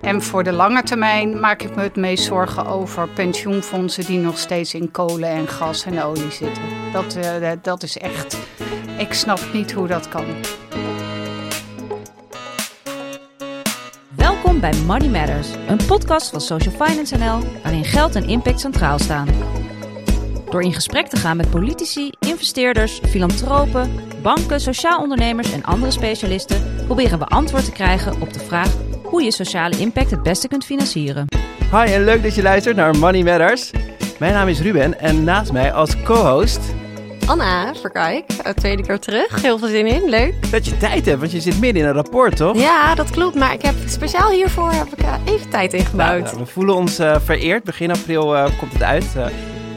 En voor de lange termijn maak ik me het meest zorgen over pensioenfondsen die nog steeds in kolen en gas en olie zitten. Dat, uh, dat is echt. Ik snap niet hoe dat kan. Welkom bij Money Matters, een podcast van Social Finance NL waarin geld en impact centraal staan. Door in gesprek te gaan met politici, investeerders, filantropen, banken, sociaal ondernemers en andere specialisten, proberen we antwoord te krijgen op de vraag hoe je sociale impact het beste kunt financieren. Hi en leuk dat je luistert naar Money Matters. Mijn naam is Ruben en naast mij als co-host... Anna Verkijk, tweede keer terug. Heel veel zin in, leuk. Dat je tijd hebt, want je zit midden in een rapport, toch? Ja, dat klopt. Maar ik heb speciaal hiervoor heb ik, uh, even tijd ingebouwd. Nou, we voelen ons uh, vereerd. Begin april uh, komt het uit.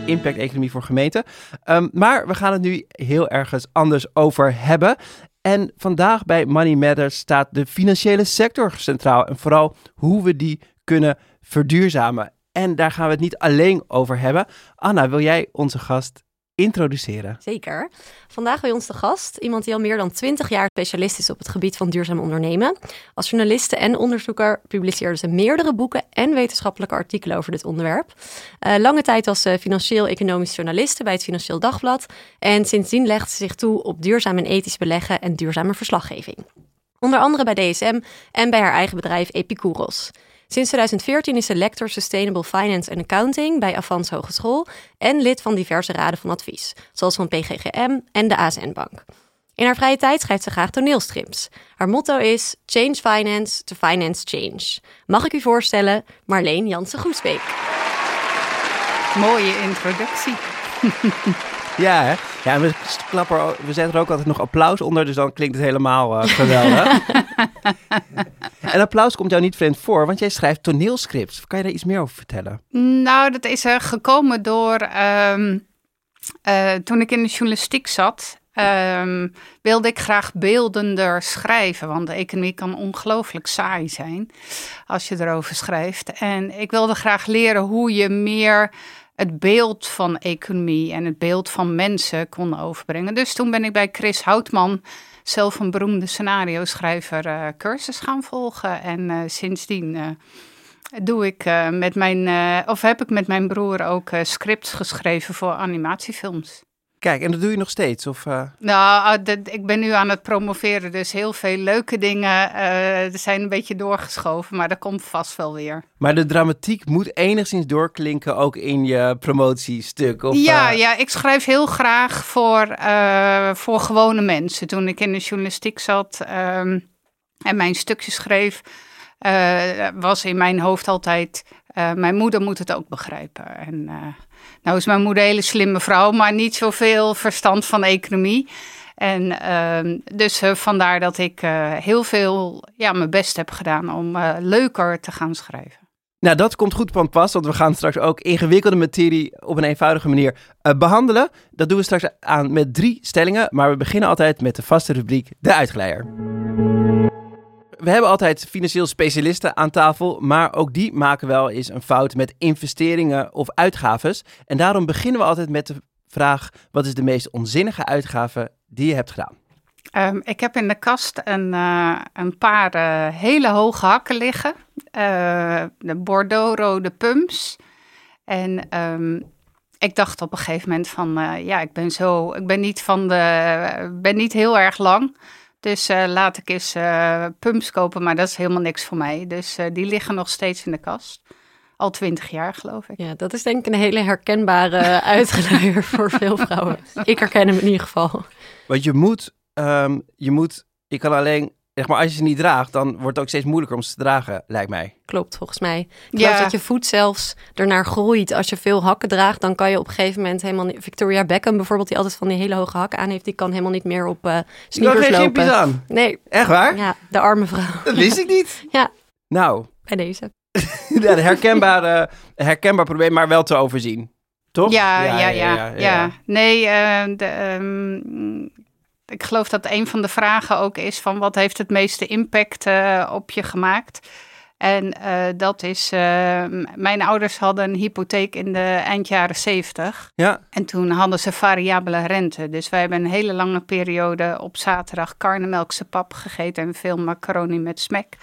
impact-economie voor gemeenten. Um, maar we gaan het nu heel ergens anders over hebben. En vandaag bij Money Matters staat de financiële sector centraal en vooral hoe we die kunnen verduurzamen. En daar gaan we het niet alleen over hebben. Anna, wil jij onze gast introduceren? Zeker. Vandaag bij ons de gast, iemand die al meer dan 20 jaar specialist is op het gebied van duurzaam ondernemen. Als journaliste en onderzoeker publiceerde ze meerdere boeken en wetenschappelijke artikelen over dit onderwerp. Uh, lange tijd was ze financieel-economisch journaliste bij het Financieel Dagblad en sindsdien legde ze zich toe op duurzaam en ethisch beleggen en duurzame verslaggeving. Onder andere bij DSM en bij haar eigen bedrijf Epicouros. Sinds 2014 is ze lector Sustainable Finance and Accounting bij Avans Hogeschool en lid van diverse raden van advies, zoals van PGGM en de ASN Bank. In haar vrije tijd schrijft ze graag toneelstrips. Haar motto is Change Finance to Finance Change. Mag ik u voorstellen, Marleen Jansen-Goesbeek. Mooie introductie. Ja, hè? Ja, we, klappen, we zetten er ook altijd nog applaus onder, dus dan klinkt het helemaal uh, geweldig. en applaus komt jou niet vreemd voor, want jij schrijft toneelscripts. Kan je daar iets meer over vertellen? Nou, dat is uh, gekomen door um, uh, toen ik in de journalistiek zat. Um, wilde ik graag beeldender schrijven, want de economie kan ongelooflijk saai zijn als je erover schrijft. En ik wilde graag leren hoe je meer het beeld van economie en het beeld van mensen kon overbrengen. Dus toen ben ik bij Chris Houtman, zelf een beroemde scenario-schrijver, uh, cursus gaan volgen. En uh, sindsdien uh, doe ik met mijn, of heb ik met mijn broer ook scripts geschreven voor animatiefilms. Kijk, en dat doe je nog steeds? Of, uh... Nou, ik ben nu aan het promoveren, dus heel veel leuke dingen uh, zijn een beetje doorgeschoven, maar dat komt vast wel weer. Maar de dramatiek moet enigszins doorklinken ook in je promotiestuk? Of, ja, uh... ja, ik schrijf heel graag voor, voor gewone mensen. Toen ik in de journalistiek zat um, en mijn stukjes schreef, was in mijn hoofd altijd, mijn moeder moet het ook begrijpen. En nou is mijn moeder een hele slimme vrouw, maar niet zoveel verstand van economie. En uh, dus uh, vandaar dat ik uh, heel veel ja, mijn best heb gedaan om eh, leuker te gaan schrijven. Nou, dat komt goed van pas, want we gaan straks ook ingewikkelde materie op een eenvoudige manier behandelen. Dat doen we straks aan met drie stellingen, maar we beginnen altijd met de vaste rubriek De Uitgeleier we hebben altijd financieel specialisten aan tafel, maar ook die maken wel eens een fout met investeringen of uitgaves. En daarom beginnen we altijd met de vraag: wat is de meest onzinnige uitgave die je hebt gedaan? Um, ik heb in de kast een, uh, een paar uh, hele hoge hakken liggen. Uh, de Bordeaux-rode pumps. En um, ik dacht op een gegeven moment van, ja, ik ben zo, ik ben niet van de, ben niet heel erg lang. Dus uh, laat ik eens uh, pumps kopen, maar dat is helemaal niks voor mij. Dus uh, die liggen nog steeds in de kast. Al twintig jaar, geloof ik. Ja, dat is denk ik een hele herkenbare uitgeleier voor veel vrouwen. Ik herken hem in ieder geval. Want je moet, um, je moet, je kan alleen zeg maar, als je ze niet draagt, dan wordt het ook steeds moeilijker om ze te dragen, lijkt mij. Klopt, volgens mij. Ik ja. dat je voet zelfs ernaar groeit. Als je veel hakken draagt, dan kan je op een gegeven moment helemaal niet... Victoria Beckham bijvoorbeeld, die altijd van die hele hoge hakken aan heeft, die kan helemaal niet meer op uh, sneakers lopen. geen aan? Nee. Echt waar? Ja, de arme vrouw. Dat wist ik niet. ja. Nou. Bij deze. ja, herkenbare, herkenbaar probleem, maar wel te overzien. Toch? Ja, ja, ja. ja, ja, ja. Nee, uh, de, um, ik geloof dat een van de vragen ook is van wat heeft het meeste impact uh, op je gemaakt. En uh, dat is, uh, mijn ouders hadden een hypotheek in de eind jaren 70. Ja. En toen hadden ze variabele rente. Dus wij hebben een hele lange periode op zaterdag karnemelkse pap gegeten en veel macaroni met smek.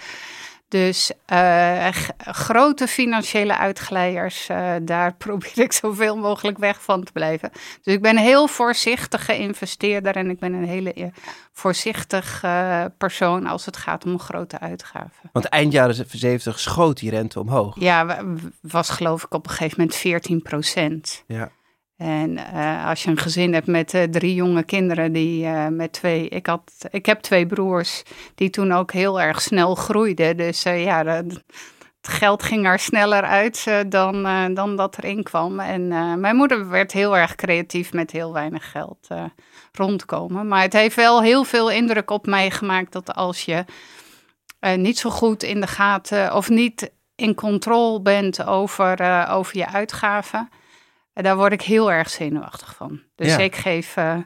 Dus uh, grote financiële uitglijers, uh, daar probeer ik zoveel mogelijk weg van te blijven. Dus ik ben een heel voorzichtige investeerder en ik ben een hele eh, voorzichtig uh, persoon als het gaat om grote uitgaven. Want eind jaren 70 schoot die rente omhoog. Ja, was geloof ik op een gegeven moment 14 procent. Ja. En uh, als je een gezin hebt met uh, drie jonge kinderen, die uh, met twee. Ik, had, ik heb twee broers die toen ook heel erg snel groeiden. Dus ja, de, het geld ging er sneller uit dan, dan dat erin kwam. En mijn moeder werd heel erg creatief met heel weinig geld rondkomen. Maar het heeft wel heel veel indruk op mij gemaakt dat als je niet zo goed in de gaten of niet in controle bent over, over je uitgaven en daar word ik heel erg zenuwachtig van. Dus Ja. ik geef, eh,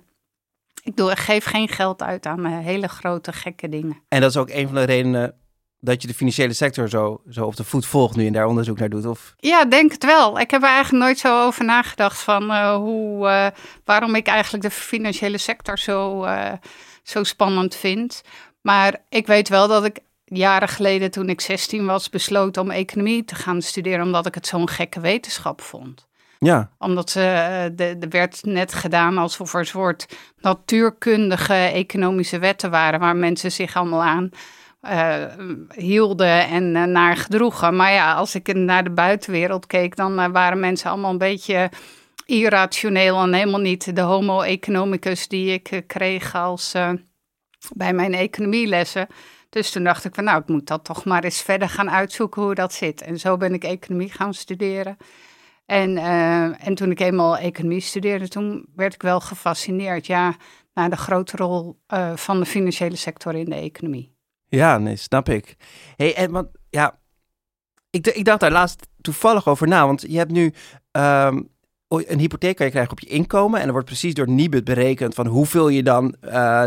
ik doe, ik geef geen geld uit aan eh, hele grote gekke dingen. En dat is ook een van de redenen dat je de financiële sector zo, zo op de voet volgt nu en daar onderzoek naar doet. Of Ja, denk het wel. Ik heb er eigenlijk nooit zo over nagedacht van eh, hoe, waarom ik eigenlijk de financiële sector zo, zo spannend vind. Maar ik weet wel dat ik jaren geleden, toen ik 16 was, besloot om economie te gaan studeren, omdat ik het zo'n gekke wetenschap vond. Ja, Omdat ze, eh, de- er werd net gedaan alsof er een soort natuurkundige economische wetten waren waar mensen zich allemaal aan eh, hielden en eh, naar gedroegen. Maar ja, als ik naar de buitenwereld keek, dan waren mensen allemaal een beetje irrationeel en helemaal niet de homo economicus die ik kreeg als bij mijn economielessen. Dus toen dacht ik van nou, ik moet dat toch maar eens verder gaan uitzoeken hoe dat zit. En zo ben ik economie gaan studeren. En, eh, en toen ik eenmaal economie studeerde, toen werd ik wel gefascineerd ja, naar de grote rol eh, van de financiële sector in de economie. ja, nee, snap ik. Hey, want ja, ik, ik dacht daar laatst toevallig over na, want je hebt nu ehm, een hypotheek kan je krijgen op je inkomen en er wordt precies door Nibud berekend van hoeveel je dan eh,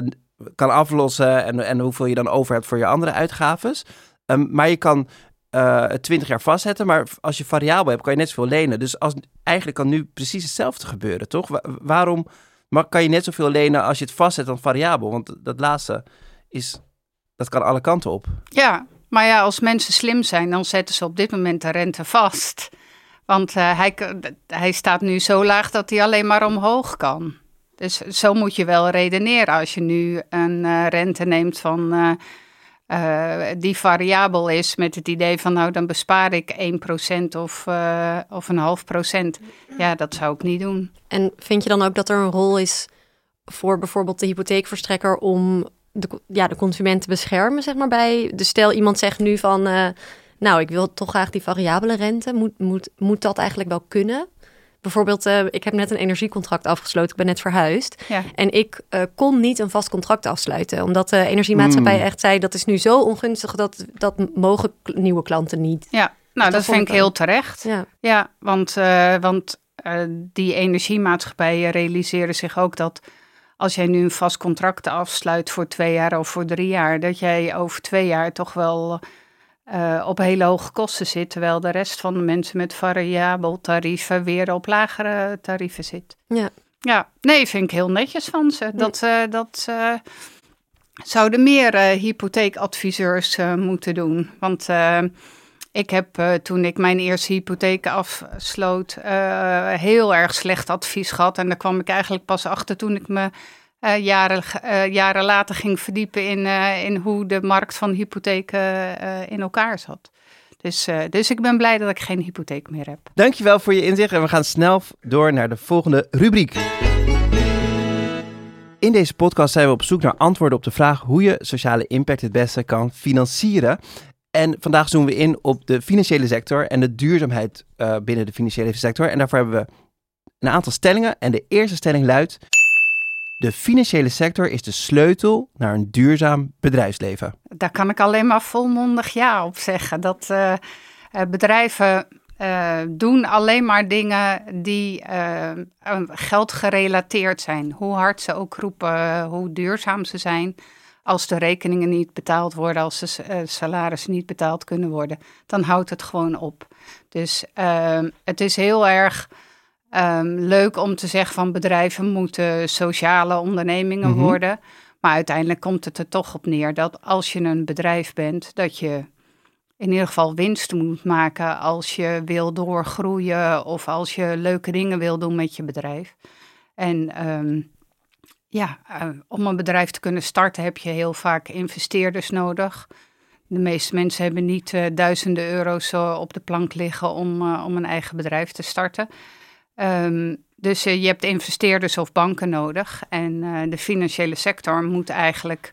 kan aflossen en, en hoeveel je dan over hebt voor je andere uitgaves. Ehm, maar je kan eh 20 jaar vastzetten, maar als je variabel hebt, kan je net zoveel lenen. Dus als, eigenlijk kan nu precies hetzelfde gebeuren, toch? Wa- waarom maar kan je net zoveel lenen als je het vastzet dan variabel? Want dat laatste is, dat kan alle kanten op. Ja, maar ja, als mensen slim zijn, dan zetten ze op dit moment de rente vast. Want eh, hij, hij staat nu zo laag dat hij alleen maar omhoog kan. Dus zo moet je wel redeneren als je nu een eh, rente neemt van, eh, die variabel is met het idee van nou dan bespaar ik 1% of, eh, of een half procent. Ja, dat zou ik niet doen. En vind je dan ook dat er een rol is voor bijvoorbeeld de hypotheekverstrekker om de, ja, de consument te beschermen, zeg maar bij. Dus stel iemand zegt nu van, eh, nou, ik wil toch graag die variabele rente. Moet, moet, moet dat eigenlijk wel kunnen? Bijvoorbeeld, eh, ik heb net een energiecontract afgesloten. Ik ben net verhuisd. Ja. En ik eh, kon niet een vast contract afsluiten. Omdat de energiemaatschappij Mm. echt zei... dat is nu zo ongunstig, dat, dat mogen k- nieuwe klanten niet. Ja, nou dat vind ik heel terecht. Ja, Ja, want, eh, want eh, die energiemaatschappijen realiseren zich ook dat als jij nu een vast contract afsluit voor twee jaar of voor drie jaar, dat jij over twee jaar toch wel eh, op hele hoge kosten zit, terwijl de rest van de mensen met variabel tarieven weer op lagere tarieven zit. ja. Ja, nee, vind ik heel netjes van ze. Dat, eh, dat eh, zouden meer hypotheekadviseurs moeten doen. Want ik heb toen ik mijn eerste hypotheek afsloot heel erg slecht advies gehad. En daar kwam ik eigenlijk pas achter toen ik me eh, jaren, eh, jaren later ging verdiepen in, eh, in hoe de markt van hypotheken in elkaar zat. Dus, dus ik ben blij dat ik geen hypotheek meer heb. Dankjewel voor je inzicht en we gaan snel door naar de volgende rubriek. In deze podcast zijn we op zoek naar antwoorden op de vraag hoe je sociale impact het beste kan financieren. En vandaag zoomen we in op de financiële sector en de duurzaamheid binnen de financiële sector. En daarvoor hebben we een aantal stellingen. En de eerste stelling luidt: De financiële sector is de sleutel naar een duurzaam bedrijfsleven. Daar kan ik alleen maar volmondig ja op zeggen. Dat eh, eh, bedrijven eh, doen alleen maar dingen die eh, eh, geldgerelateerd zijn. Hoe hard ze ook roepen, hoe duurzaam ze zijn. Als de rekeningen niet betaald worden, als de uh, salarissen niet betaald kunnen worden, dan houdt het gewoon op. Dus uh, het is heel erg um, leuk om te zeggen van bedrijven moeten sociale ondernemingen mm -hmm. worden. Maar uiteindelijk komt het er toch op neer dat als je een bedrijf bent, dat je in ieder geval winst moet maken als je wil doorgroeien of als je leuke dingen wil doen met je bedrijf. En um, ja, uh, om een bedrijf te kunnen starten heb je heel vaak investeerders nodig. De meeste mensen hebben niet uh, duizenden euro's uh, op de plank liggen om, om een eigen bedrijf te starten. Um, dus je hebt investeerders of banken nodig. En de financiële sector moet eigenlijk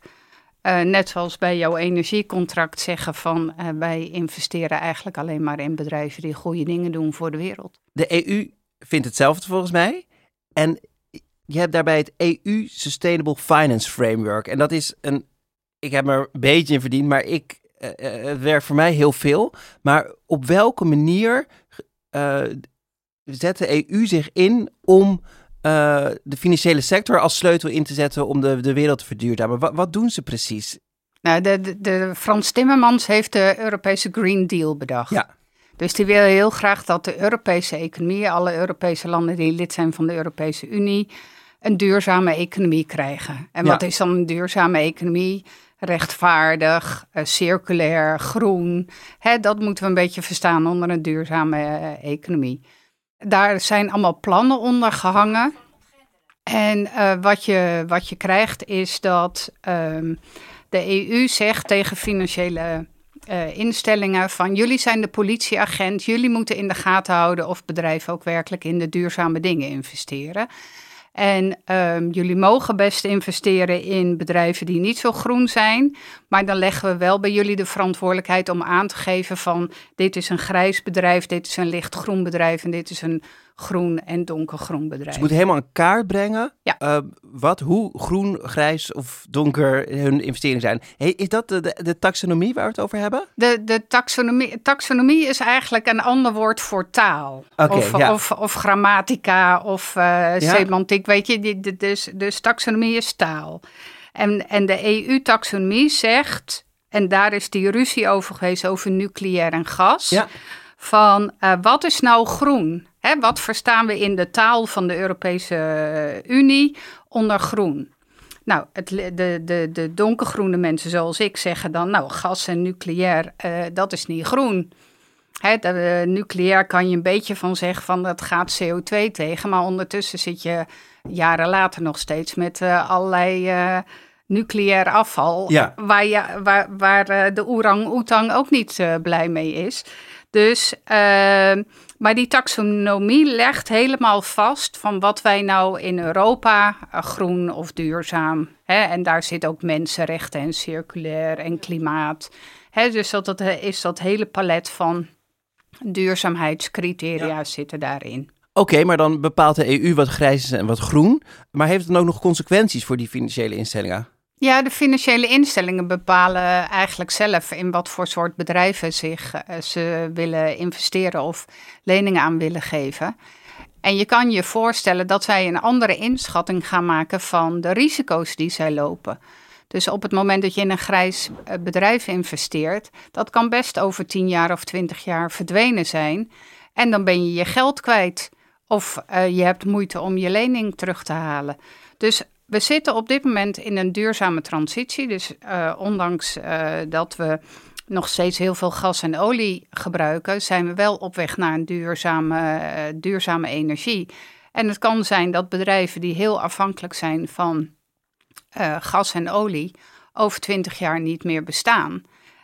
uh, net zoals bij jouw energiecontract zeggen van wij investeren eigenlijk alleen maar in bedrijven die goede dingen doen voor de wereld. De EU vindt hetzelfde volgens mij. En je hebt daarbij het EU Sustainable Finance Framework. En dat is een, ik heb er een beetje in verdiend, maar ik, uh, het werkt voor mij heel veel. Maar op welke manier zet de EU zich in om uh, de financiële sector als sleutel in te zetten om de, de wereld te verduurzamen. Wat, wat doen ze precies? Nou, de, de, de, Frans Timmermans heeft de Europese Green Deal bedacht. Ja. Dus die wil heel graag dat de Europese economie, alle Europese landen die lid zijn van de Europese Unie, een duurzame economie krijgen. En wat is dan een duurzame economie? Rechtvaardig, uh, circulair, groen. Hè, dat moeten we een beetje verstaan onder een duurzame uh, economie. Daar zijn allemaal plannen onder gehangen. En uh, wat, je, wat je krijgt is dat um, de EU zegt tegen financiële uh, instellingen van jullie zijn de politieagent, jullie moeten in de gaten houden of bedrijven ook werkelijk in de duurzame dingen investeren. En um, jullie mogen best investeren in bedrijven die niet zo groen zijn. Maar dan leggen we wel bij jullie de verantwoordelijkheid om aan te geven van dit is een grijs bedrijf, dit is een lichtgroen bedrijf en dit is een groen en donkergroen bedrijf. Ze moeten helemaal in kaart brengen ja. uh, wat, hoe groen, grijs of donker hun investeringen zijn. Hey, is dat de, de, de, taxonomie waar we het over hebben? De, de taxonomie, taxonomie is eigenlijk een ander woord voor taal. Okay, of, ja. of, of, grammatica of uh, ja. semantiek. Weet je, die, dus, dus taxonomie is taal. En, en de EU-taxonomie zegt, en daar is die ruzie over geweest over nucleair en gas. Ja. Van uh, wat is nou groen? Hè, wat verstaan we in de taal van de Europese Unie onder groen? Nou, het, de, de, de donkergroene mensen zoals ik zeggen dan, nou, gas en nucleair, uh, dat is niet groen. Hè, de, uh, nucleair kan je een beetje van zeggen van dat gaat CO2 tegen, maar ondertussen zit je jaren later nog steeds met allerlei nucleair afval, ja. waar, je, waar, waar de orang-oetang ook niet blij mee is. Dus, uh, maar die taxonomie legt helemaal vast van wat wij nou in Europa uh, groen of duurzaam. Hè, en daar zit ook mensenrechten en circulair en klimaat. Hè, dus dat, dat is dat hele palet van duurzaamheidscriteria ja. zitten daarin. Oké, okay, maar dan bepaalt de EU wat grijs is en wat groen. Maar heeft het dan ook nog consequenties voor die financiële instellingen? Ja, de financiële instellingen bepalen eigenlijk zelf in wat voor soort bedrijven zich, uh, ze willen investeren of leningen aan willen geven. En je kan je voorstellen dat zij een andere inschatting gaan maken van de risico's die zij lopen. Dus op het moment dat je in een grijs bedrijf investeert, dat kan best over 10 jaar of 20 jaar verdwenen zijn. En dan ben je je geld kwijt. Of uh, je hebt moeite om je lening terug te halen. Dus we zitten op dit moment in een duurzame transitie. Dus uh, ondanks uh, dat we nog steeds heel veel gas en olie gebruiken, zijn we wel op weg naar een duurzame, uh, duurzame energie. En het kan zijn dat bedrijven die heel afhankelijk zijn van gas en olie over twintig jaar niet meer bestaan.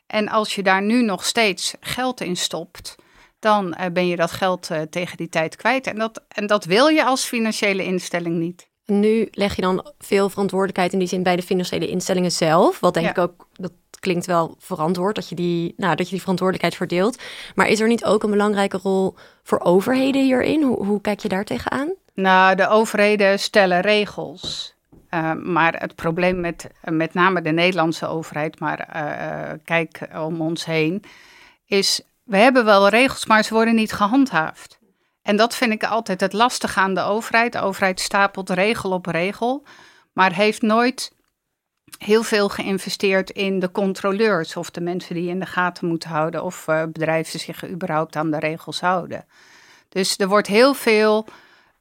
En als je daar nu nog steeds geld in stopt, dan ben je dat geld tegen die tijd kwijt. En dat, en dat wil je als financiële instelling niet. Nu leg je dan veel verantwoordelijkheid in die zin bij de financiële instellingen zelf. Wat denk ja. ik ook, dat klinkt wel verantwoord dat je, die, nou, dat je die verantwoordelijkheid verdeelt. Maar is er niet ook een belangrijke rol voor overheden hierin? Hoe, hoe kijk je daar tegenaan? Nou, de overheden stellen regels. Uh, maar het probleem met met name de Nederlandse overheid, maar uh, kijk om ons heen, is we hebben wel regels, maar ze worden niet gehandhaafd. En dat vind ik altijd het lastige aan de overheid. De overheid stapelt regel op regel, maar heeft nooit heel veel geïnvesteerd in de controleurs of de mensen die in de gaten moeten houden of uh, bedrijven zich überhaupt aan de regels houden. Dus er wordt heel veel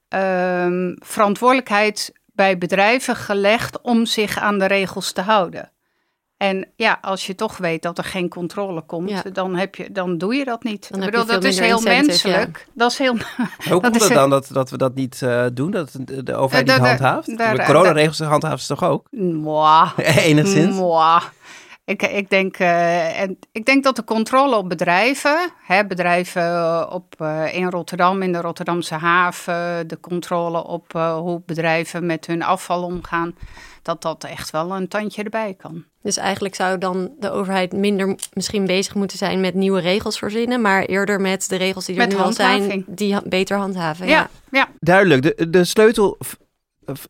um, verantwoordelijkheid bij bedrijven gelegd om zich aan de regels te houden. En ja, als je toch weet dat er geen controle komt, dan, heb je, dan doe je dat niet. Dan ik bedoel, dat is heel menselijk. Dat is heel. Hoe komt het dan dat, dat we dat niet uh, doen? Dat de overheid niet handhaaft? De, de, de coronaregels handhaaven ze toch ook? Mwah. Enigszins. Mwah. Ik, ik, denk, uh, en ik denk dat de controle op bedrijven, hè, bedrijven op, uh, in Rotterdam, in de Rotterdamse haven, de controle op uh, hoe bedrijven met hun afval omgaan, dat dat echt wel een tandje erbij kan. Dus eigenlijk zou dan de overheid minder misschien bezig moeten zijn met nieuwe regels verzinnen, maar eerder met de regels die er met nu al zijn, die beter handhaven. Ja, ja. ja. duidelijk. De, de sleutel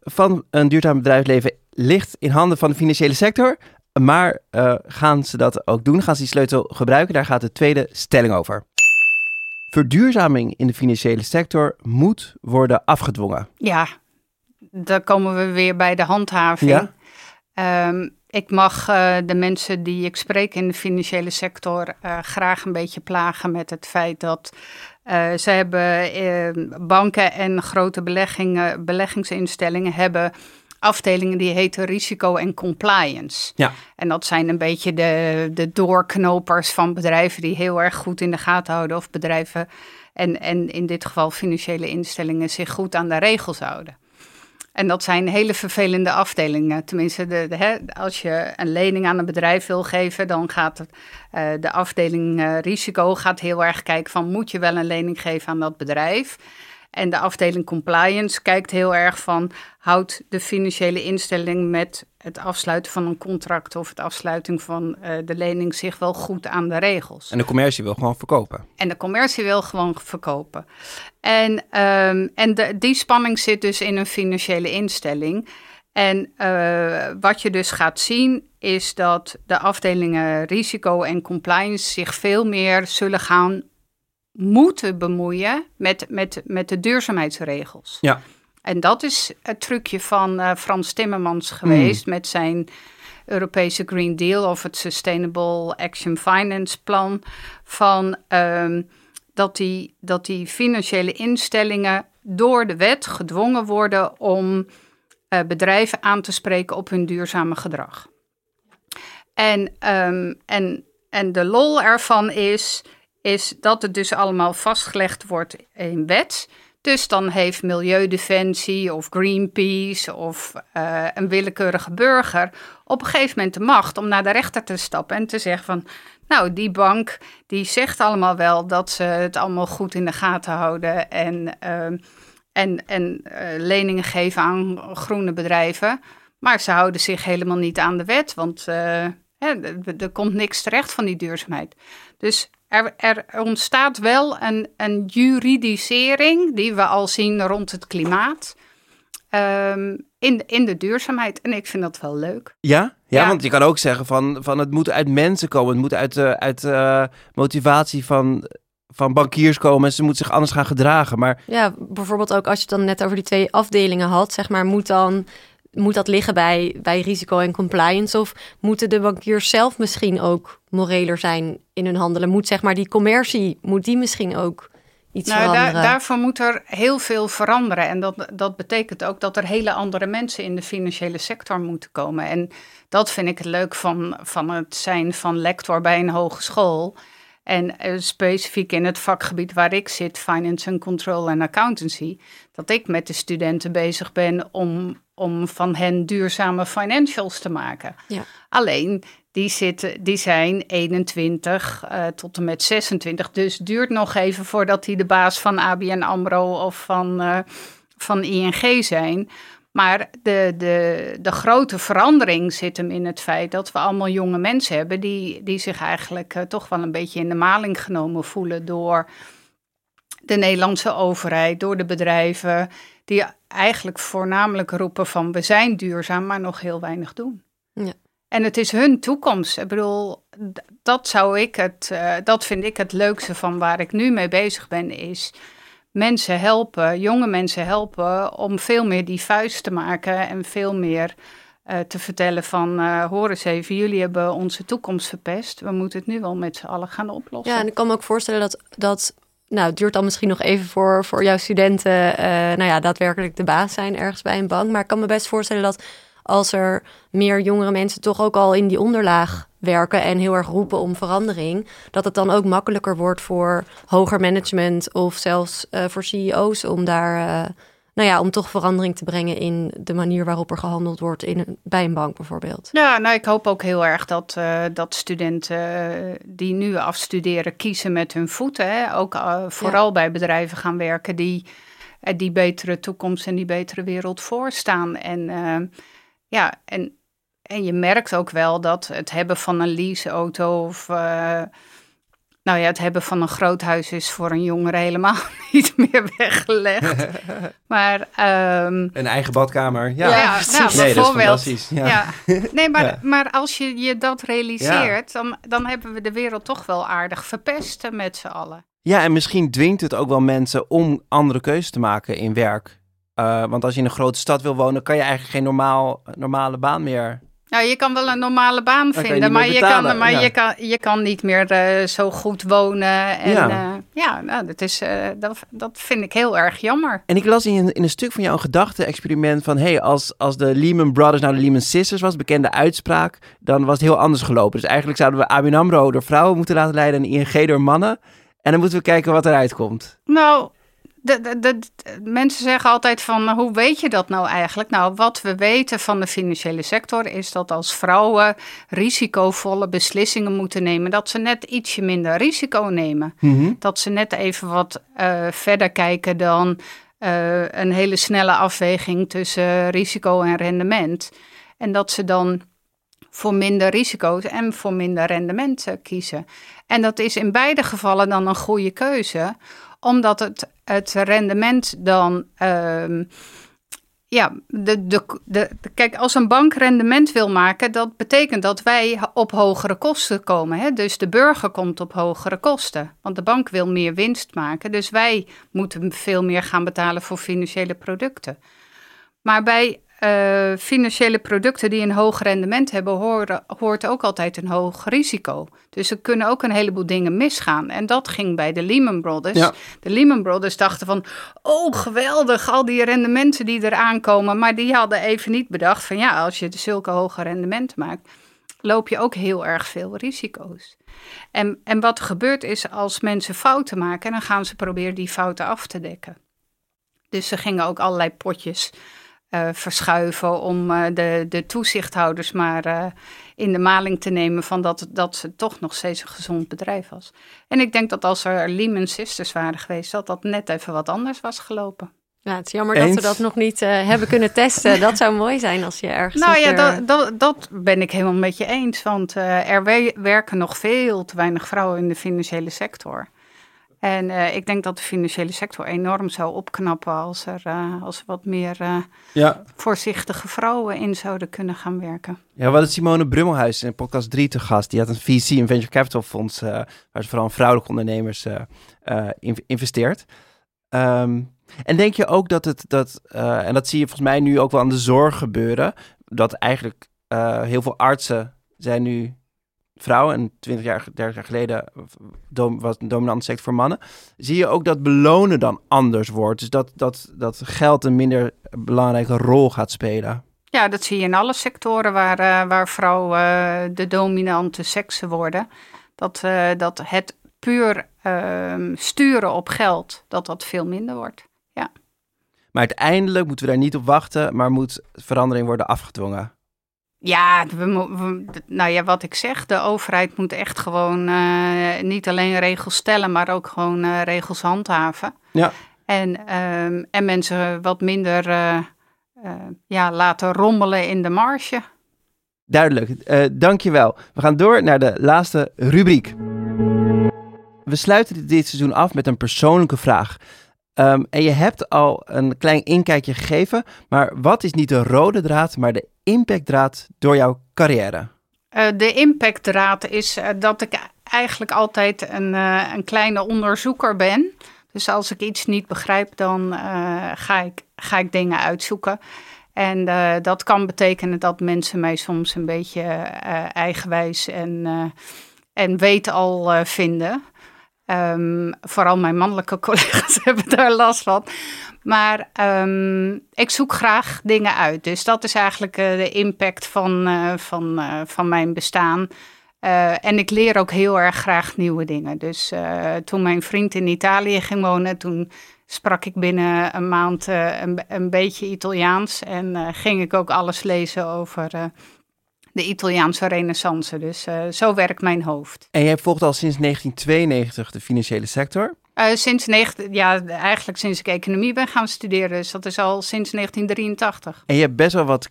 van een duurzaam bedrijfsleven ligt in handen van de financiële sector. Maar uh, gaan ze dat ook doen? Gaan ze die sleutel gebruiken? Daar gaat de tweede stelling over. Verduurzaming in de financiële sector moet worden afgedwongen. Ja, dan komen we weer bij de handhaving. Ja? Um, ik mag uh, de mensen die ik spreek in de financiële sector uh, graag een beetje plagen met het feit dat uh, ze hebben banken en grote beleggingen, beleggingsinstellingen hebben afdelingen die heten risico en compliance. Ja. En dat zijn een beetje de, de doorknopers van bedrijven die heel erg goed in de gaten houden of bedrijven en, en in dit geval financiële instellingen zich goed aan de regels houden. En dat zijn hele vervelende afdelingen. Tenminste, de, de, hè, als je een lening aan een bedrijf wil geven, dan gaat het, uh, de afdeling uh, risico gaat heel erg kijken van moet je wel een lening geven aan dat bedrijf. En de afdeling compliance kijkt heel erg van houdt de financiële instelling met het afsluiten van een contract of het afsluiting van uh, de lening zich wel goed aan de regels. En de commercie wil gewoon verkopen. En de commercie wil gewoon verkopen. En, um, en de, die spanning zit dus in een financiële instelling. En uh, wat je dus gaat zien is dat de afdelingen risico en compliance zich veel meer zullen gaan moeten bemoeien met, met, met de duurzaamheidsregels. Ja. En dat is het trucje van uh, Frans Timmermans geweest mm. met zijn Europese Green Deal of het Sustainable Action Finance Plan. Van um, dat, die, dat die financiële instellingen door de wet gedwongen worden om uh, bedrijven aan te spreken op hun duurzame gedrag. En, um, en, en de lol ervan is is dat het dus allemaal vastgelegd wordt in wet. Dus dan heeft Milieudefensie of Greenpeace of uh, een willekeurige burger op een gegeven moment de macht om naar de rechter te stappen en te zeggen van, nou, die bank die zegt allemaal wel dat ze het allemaal goed in de gaten houden en, uh, en, en uh, leningen geven aan groene bedrijven, maar ze houden zich helemaal niet aan de wet, want er komt niks terecht van die duurzaamheid. Dus er, er, ontstaat wel een, een juridisering, die we al zien rond het klimaat, um, in, in de duurzaamheid. En ik vind dat wel leuk. Ja? Ja, want je kan ook zeggen van, van het moet uit mensen komen. Het moet uit, uh, uit uh, motivatie van, van bankiers komen. En ze moeten zich anders gaan gedragen. Maar... Ja, bijvoorbeeld ook als je het dan net over die twee afdelingen had. Zeg maar, moet dan moet dat liggen bij, bij risico en compliance? Of moeten de bankiers zelf misschien ook moreler zijn in hun handelen? Moet zeg maar die commercie, moet die misschien ook iets nou, veranderen? Daar, daarvoor moet er heel veel veranderen. En dat, dat betekent ook dat er hele andere mensen in de financiële sector moeten komen. En dat vind ik het leuk van, van het zijn van lector bij een hogeschool. En uh, specifiek in het vakgebied waar ik zit, finance and control en accountancy, dat ik met de studenten bezig ben om om van hen duurzame financials te maken. Ja. Alleen, die, zitten, die zijn 21 uh, eh, tot en met 26. Dus duurt nog even voordat die de baas van ABN AMRO of van, uh, van ING zijn. Maar de, de, de grote verandering zit hem in het feit dat we allemaal jonge mensen hebben... die, die zich eigenlijk uh, toch wel een beetje in de maling genomen voelen door de Nederlandse overheid, door de bedrijven die eigenlijk voornamelijk roepen van we zijn duurzaam, maar nog heel weinig doen. Ja. En het is hun toekomst. Ik bedoel, dat zou ik het, uh, dat vind ik het leukste van waar ik nu mee bezig ben, is mensen helpen, jonge mensen helpen om veel meer die vuist te maken en veel meer eh, te vertellen van, uh, hoor eens even, jullie hebben onze toekomst verpest. We moeten het nu wel met z'n allen gaan oplossen. Ja, en ik kan me ook voorstellen dat, dat nou, het duurt dan misschien nog even voor, voor jouw studenten, uh, nou ja, daadwerkelijk de baas zijn ergens bij een bank. Maar ik kan me best voorstellen dat als er meer jongere mensen toch ook al in die onderlaag werken en heel erg roepen om verandering, dat het dan ook makkelijker wordt voor hoger management of zelfs uh, voor CEO's om daar, uh, nou ja, om toch verandering te brengen in de manier waarop er gehandeld wordt in een, bij een bank bijvoorbeeld. Ja, nou, ik hoop ook heel erg dat, uh, dat studenten die nu afstuderen kiezen met hun voeten, hè? ook vooral ja. bij bedrijven gaan werken die die betere toekomst en die betere wereld voorstaan. En ja, en, en je merkt ook wel dat het hebben van een leaseauto of nou ja, het hebben van een groot huis is voor een jongere helemaal niet meer weggelegd. maar um, een eigen badkamer. Ja, ja nou, nee, bijvoorbeeld. Ja. ja. Nee, maar, ja. maar als je je dat realiseert, dan, dan hebben we de wereld toch wel aardig verpest met z'n allen. Ja, en misschien dwingt het ook wel mensen om andere keuzes te maken in werk. Uh, want als je in een grote stad wil wonen, kan je eigenlijk geen normaal, normale baan meer. Nou, je kan wel een normale baan vinden, je maar, je kan, maar ja. je, kan, je kan niet meer uh, zo goed wonen. En, ja, uh, ja nou, dat, is, dat, dat vind ik heel erg jammer. En ik las in, in een stuk van jou een gedachte-experiment van... hey, als, als de Lehman Brothers nou de Lehman Sisters was, bekende uitspraak... dan was het heel anders gelopen. Dus eigenlijk zouden we ABN AMRO door vrouwen moeten laten leiden... en ING door mannen. En dan moeten we kijken wat eruit komt. Nou, de, de, de, mensen zeggen altijd van, hoe weet je dat nou eigenlijk? Nou, wat we weten van de financiële sector is dat als vrouwen risicovolle beslissingen moeten nemen, dat ze net ietsje minder risico nemen. Mm -hmm. Dat ze net even wat uh, verder kijken dan uh, een hele snelle afweging tussen risico en rendement. En dat ze dan voor minder risico's en voor minder rendement kiezen. En dat is in beide gevallen dan een goede keuze omdat het, het rendement dan. Um, ja, de, de, de, kijk, als een bank rendement wil maken, dat betekent dat wij op hogere kosten komen. Hè? Dus de burger komt op hogere kosten. Want de bank wil meer winst maken. Dus wij moeten veel meer gaan betalen voor financiële producten. Maar bij uh, financiële producten die een hoog rendement hebben, horen, hoort ook altijd een hoog risico. Dus er kunnen ook een heleboel dingen misgaan. En dat ging bij de Lehman Brothers. Ja. De Lehman Brothers dachten van, oh geweldig, al die rendementen die eraan komen. Maar die hadden even niet bedacht van, ja, als je zulke hoge rendementen maakt, loop je ook heel erg veel risico's. En, en wat er gebeurt is, als mensen fouten maken, dan gaan ze proberen die fouten af te dekken. Dus ze gingen ook allerlei potjes uh, verschuiven om uh, de, de toezichthouders maar uh, in de maling te nemen van dat, dat ze toch nog steeds een gezond bedrijf was. En ik denk dat als er Lehman Sisters waren geweest, dat dat net even wat anders was gelopen. Ja, het is jammer Eens? dat we dat nog niet hebben kunnen testen. dat zou mooi zijn als je ergens. Nou ja, dat, dat, dat, ben ik helemaal met je eens. Want er werken nog veel te weinig vrouwen in de financiële sector. En uh, ik denk dat de financiële sector enorm zou opknappen als er, uh, als er wat meer uh, ja. voorzichtige vrouwen in zouden kunnen gaan werken. Ja, we hadden Simone Brummelhuis in podcast 3 te gast. Die had een VC, een venture capital fonds, waar ze vooral vrouwelijke ondernemers investeert. Um, en denk je ook dat het, dat, en dat zie je volgens mij nu ook wel aan de zorg gebeuren, dat eigenlijk heel veel artsen zijn nu vrouwen en 20 jaar, 30 jaar geleden dom, was een dominante sector voor mannen, zie je ook dat belonen dan anders wordt. Dus dat, dat, dat geld een minder belangrijke rol gaat spelen. Ja, dat zie je in alle sectoren waar, uh, waar vrouwen uh, de dominante seksen worden. Dat, uh, dat het puur ehm, sturen op geld, dat dat veel minder wordt. Ja. Maar uiteindelijk moeten we daar niet op wachten, maar moet verandering worden afgedwongen. Ja, we, we, nou ja, wat ik zeg, de overheid moet echt gewoon uh, niet alleen regels stellen, maar ook gewoon uh, regels handhaven. Ja. En, um, en mensen wat minder uh, ja, laten rommelen in de marge. Duidelijk, dankjewel. We gaan door naar de laatste rubriek. We sluiten dit seizoen af met een persoonlijke vraag. Um, en je hebt al een klein inkijkje gegeven, maar wat is niet de rode draad, maar de impactdraad door jouw carrière? Uh, de impactdraad is uh, dat ik eigenlijk altijd een, uh, een kleine onderzoeker ben. Dus als ik iets niet begrijp, dan ga, ik, ga ik dingen uitzoeken. En dat kan betekenen dat mensen mij soms een beetje eigenwijs en, en weet al vinden. Um, vooral mijn mannelijke collega's hebben daar last van. Maar um, ik zoek graag dingen uit. Dus dat is eigenlijk de impact van, van, van mijn bestaan. en ik leer ook heel erg graag nieuwe dingen. Dus toen mijn vriend in Italië ging wonen, toen sprak ik binnen een maand een, een, beetje Italiaans. En ging ik ook alles lezen over de Italiaanse renaissance. Dus zo werkt mijn hoofd. En jij volgt al sinds 1992 de financiële sector? Sinds ja, eigenlijk sinds ik economie ben gaan studeren. Dus dat is al sinds 1983. En je hebt best wel wat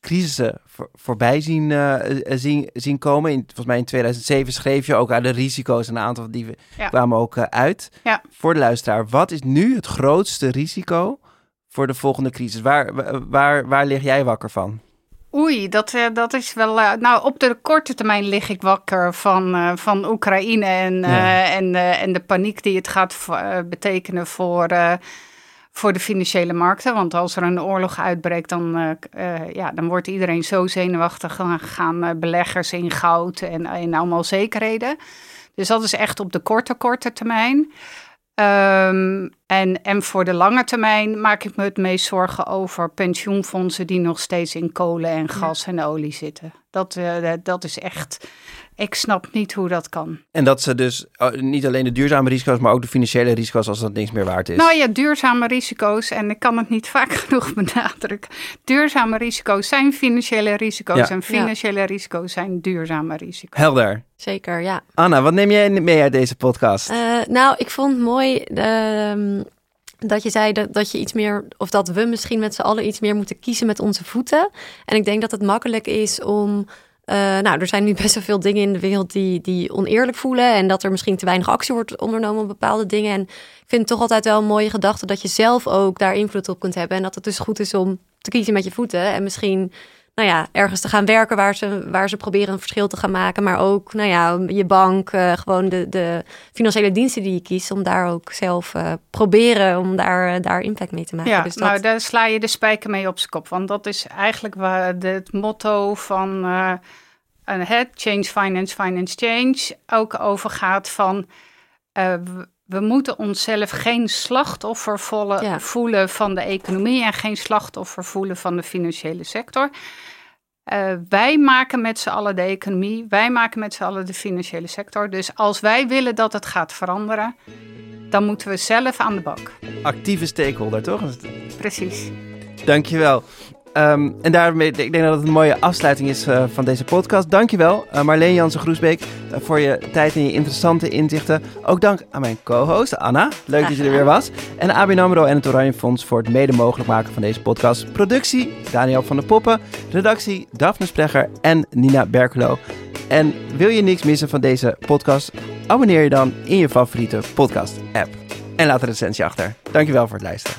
crisissen voor, voorbij zien, uh, zien, zien komen. In, volgens mij in 2007 schreef je ook aan de risico's. En een aantal die ja. kwamen ook uh, uit. Ja. Voor de luisteraar, wat is nu het grootste risico voor de volgende crisis? Waar, waar, waar lig jij wakker van? Oei, dat, dat is wel. nou, op de korte termijn lig ik wakker van, van Oekraïne en, ja. en, en de paniek die het gaat betekenen voor voor de financiële markten. Want als er een oorlog uitbreekt, dan, uh, uh, ja, dan wordt iedereen zo zenuwachtig. Dan gaan uh, beleggers in goud en in allemaal zekerheden. Dus dat is echt op de korte, korte termijn. Um, en, en voor de lange termijn maak ik me het meest zorgen over pensioenfondsen die nog steeds in kolen en gas ja. en olie zitten. Dat, dat is echt ik snap niet hoe dat kan. En dat ze dus oh, niet alleen de duurzame risico's, maar ook de financiële risico's als dat niks meer waard is. Nou ja, duurzame risico's, en ik kan het niet vaak genoeg benadrukken. Duurzame risico's zijn financiële risico's ja. en financiële ja. risico's zijn duurzame risico's. Helder. Zeker, ja. Anna, wat neem jij mee uit deze podcast? Uh, nou, ik vond het mooi uh, dat je zei dat, dat je iets meer, of dat we misschien met z'n allen iets meer moeten kiezen met onze voeten. En ik denk dat het makkelijk is om uh, nou, er zijn nu best wel veel dingen in de wereld die, die oneerlijk voelen. En dat er misschien te weinig actie wordt ondernomen op bepaalde dingen. En ik vind het toch altijd wel een mooie gedachte dat je zelf ook daar invloed op kunt hebben. En dat het dus goed is om te kiezen met je voeten. En misschien nou ja, ergens te gaan werken waar ze, waar ze proberen een verschil te gaan maken. Maar ook nou ja, je bank, uh, gewoon de, de financiële diensten die je kiest. Om daar ook zelf uh, proberen om daar, daar impact mee te maken. Ja, dus dat... nou daar sla je de spijker mee op zijn kop. Want dat is eigenlijk waar het motto van uh, het Change Finance, Finance Change ook over gaat van... we moeten onszelf geen slachtoffer voelen, ja. voelen van de economie en geen slachtoffer voelen van de financiële sector. Uh, wij maken met z'n allen de economie, wij maken met z'n allen de financiële sector. Dus als wij willen dat het gaat veranderen, dan moeten we zelf aan de bak. Actieve stakeholder, toch? Precies. Dankjewel. Um, en daarmee, ik denk dat het een mooie afsluiting is uh, van deze podcast. Dankjewel, uh, Marleen Jansen-Groesbeek, uh, voor je tijd en je interessante inzichten. Ook dank aan mijn co-host Anna. Leuk dat je er weer was. En ABN AMRO en het Oranje Fonds voor het mede mogelijk maken van deze podcast. Productie, Daniel van der Poppen. Redactie, Daphne Splegger en Nina Berkelo. En wil je niks missen van deze podcast? Abonneer je dan in je favoriete podcast-app. En laat een recensie achter. Dankjewel voor het luisteren.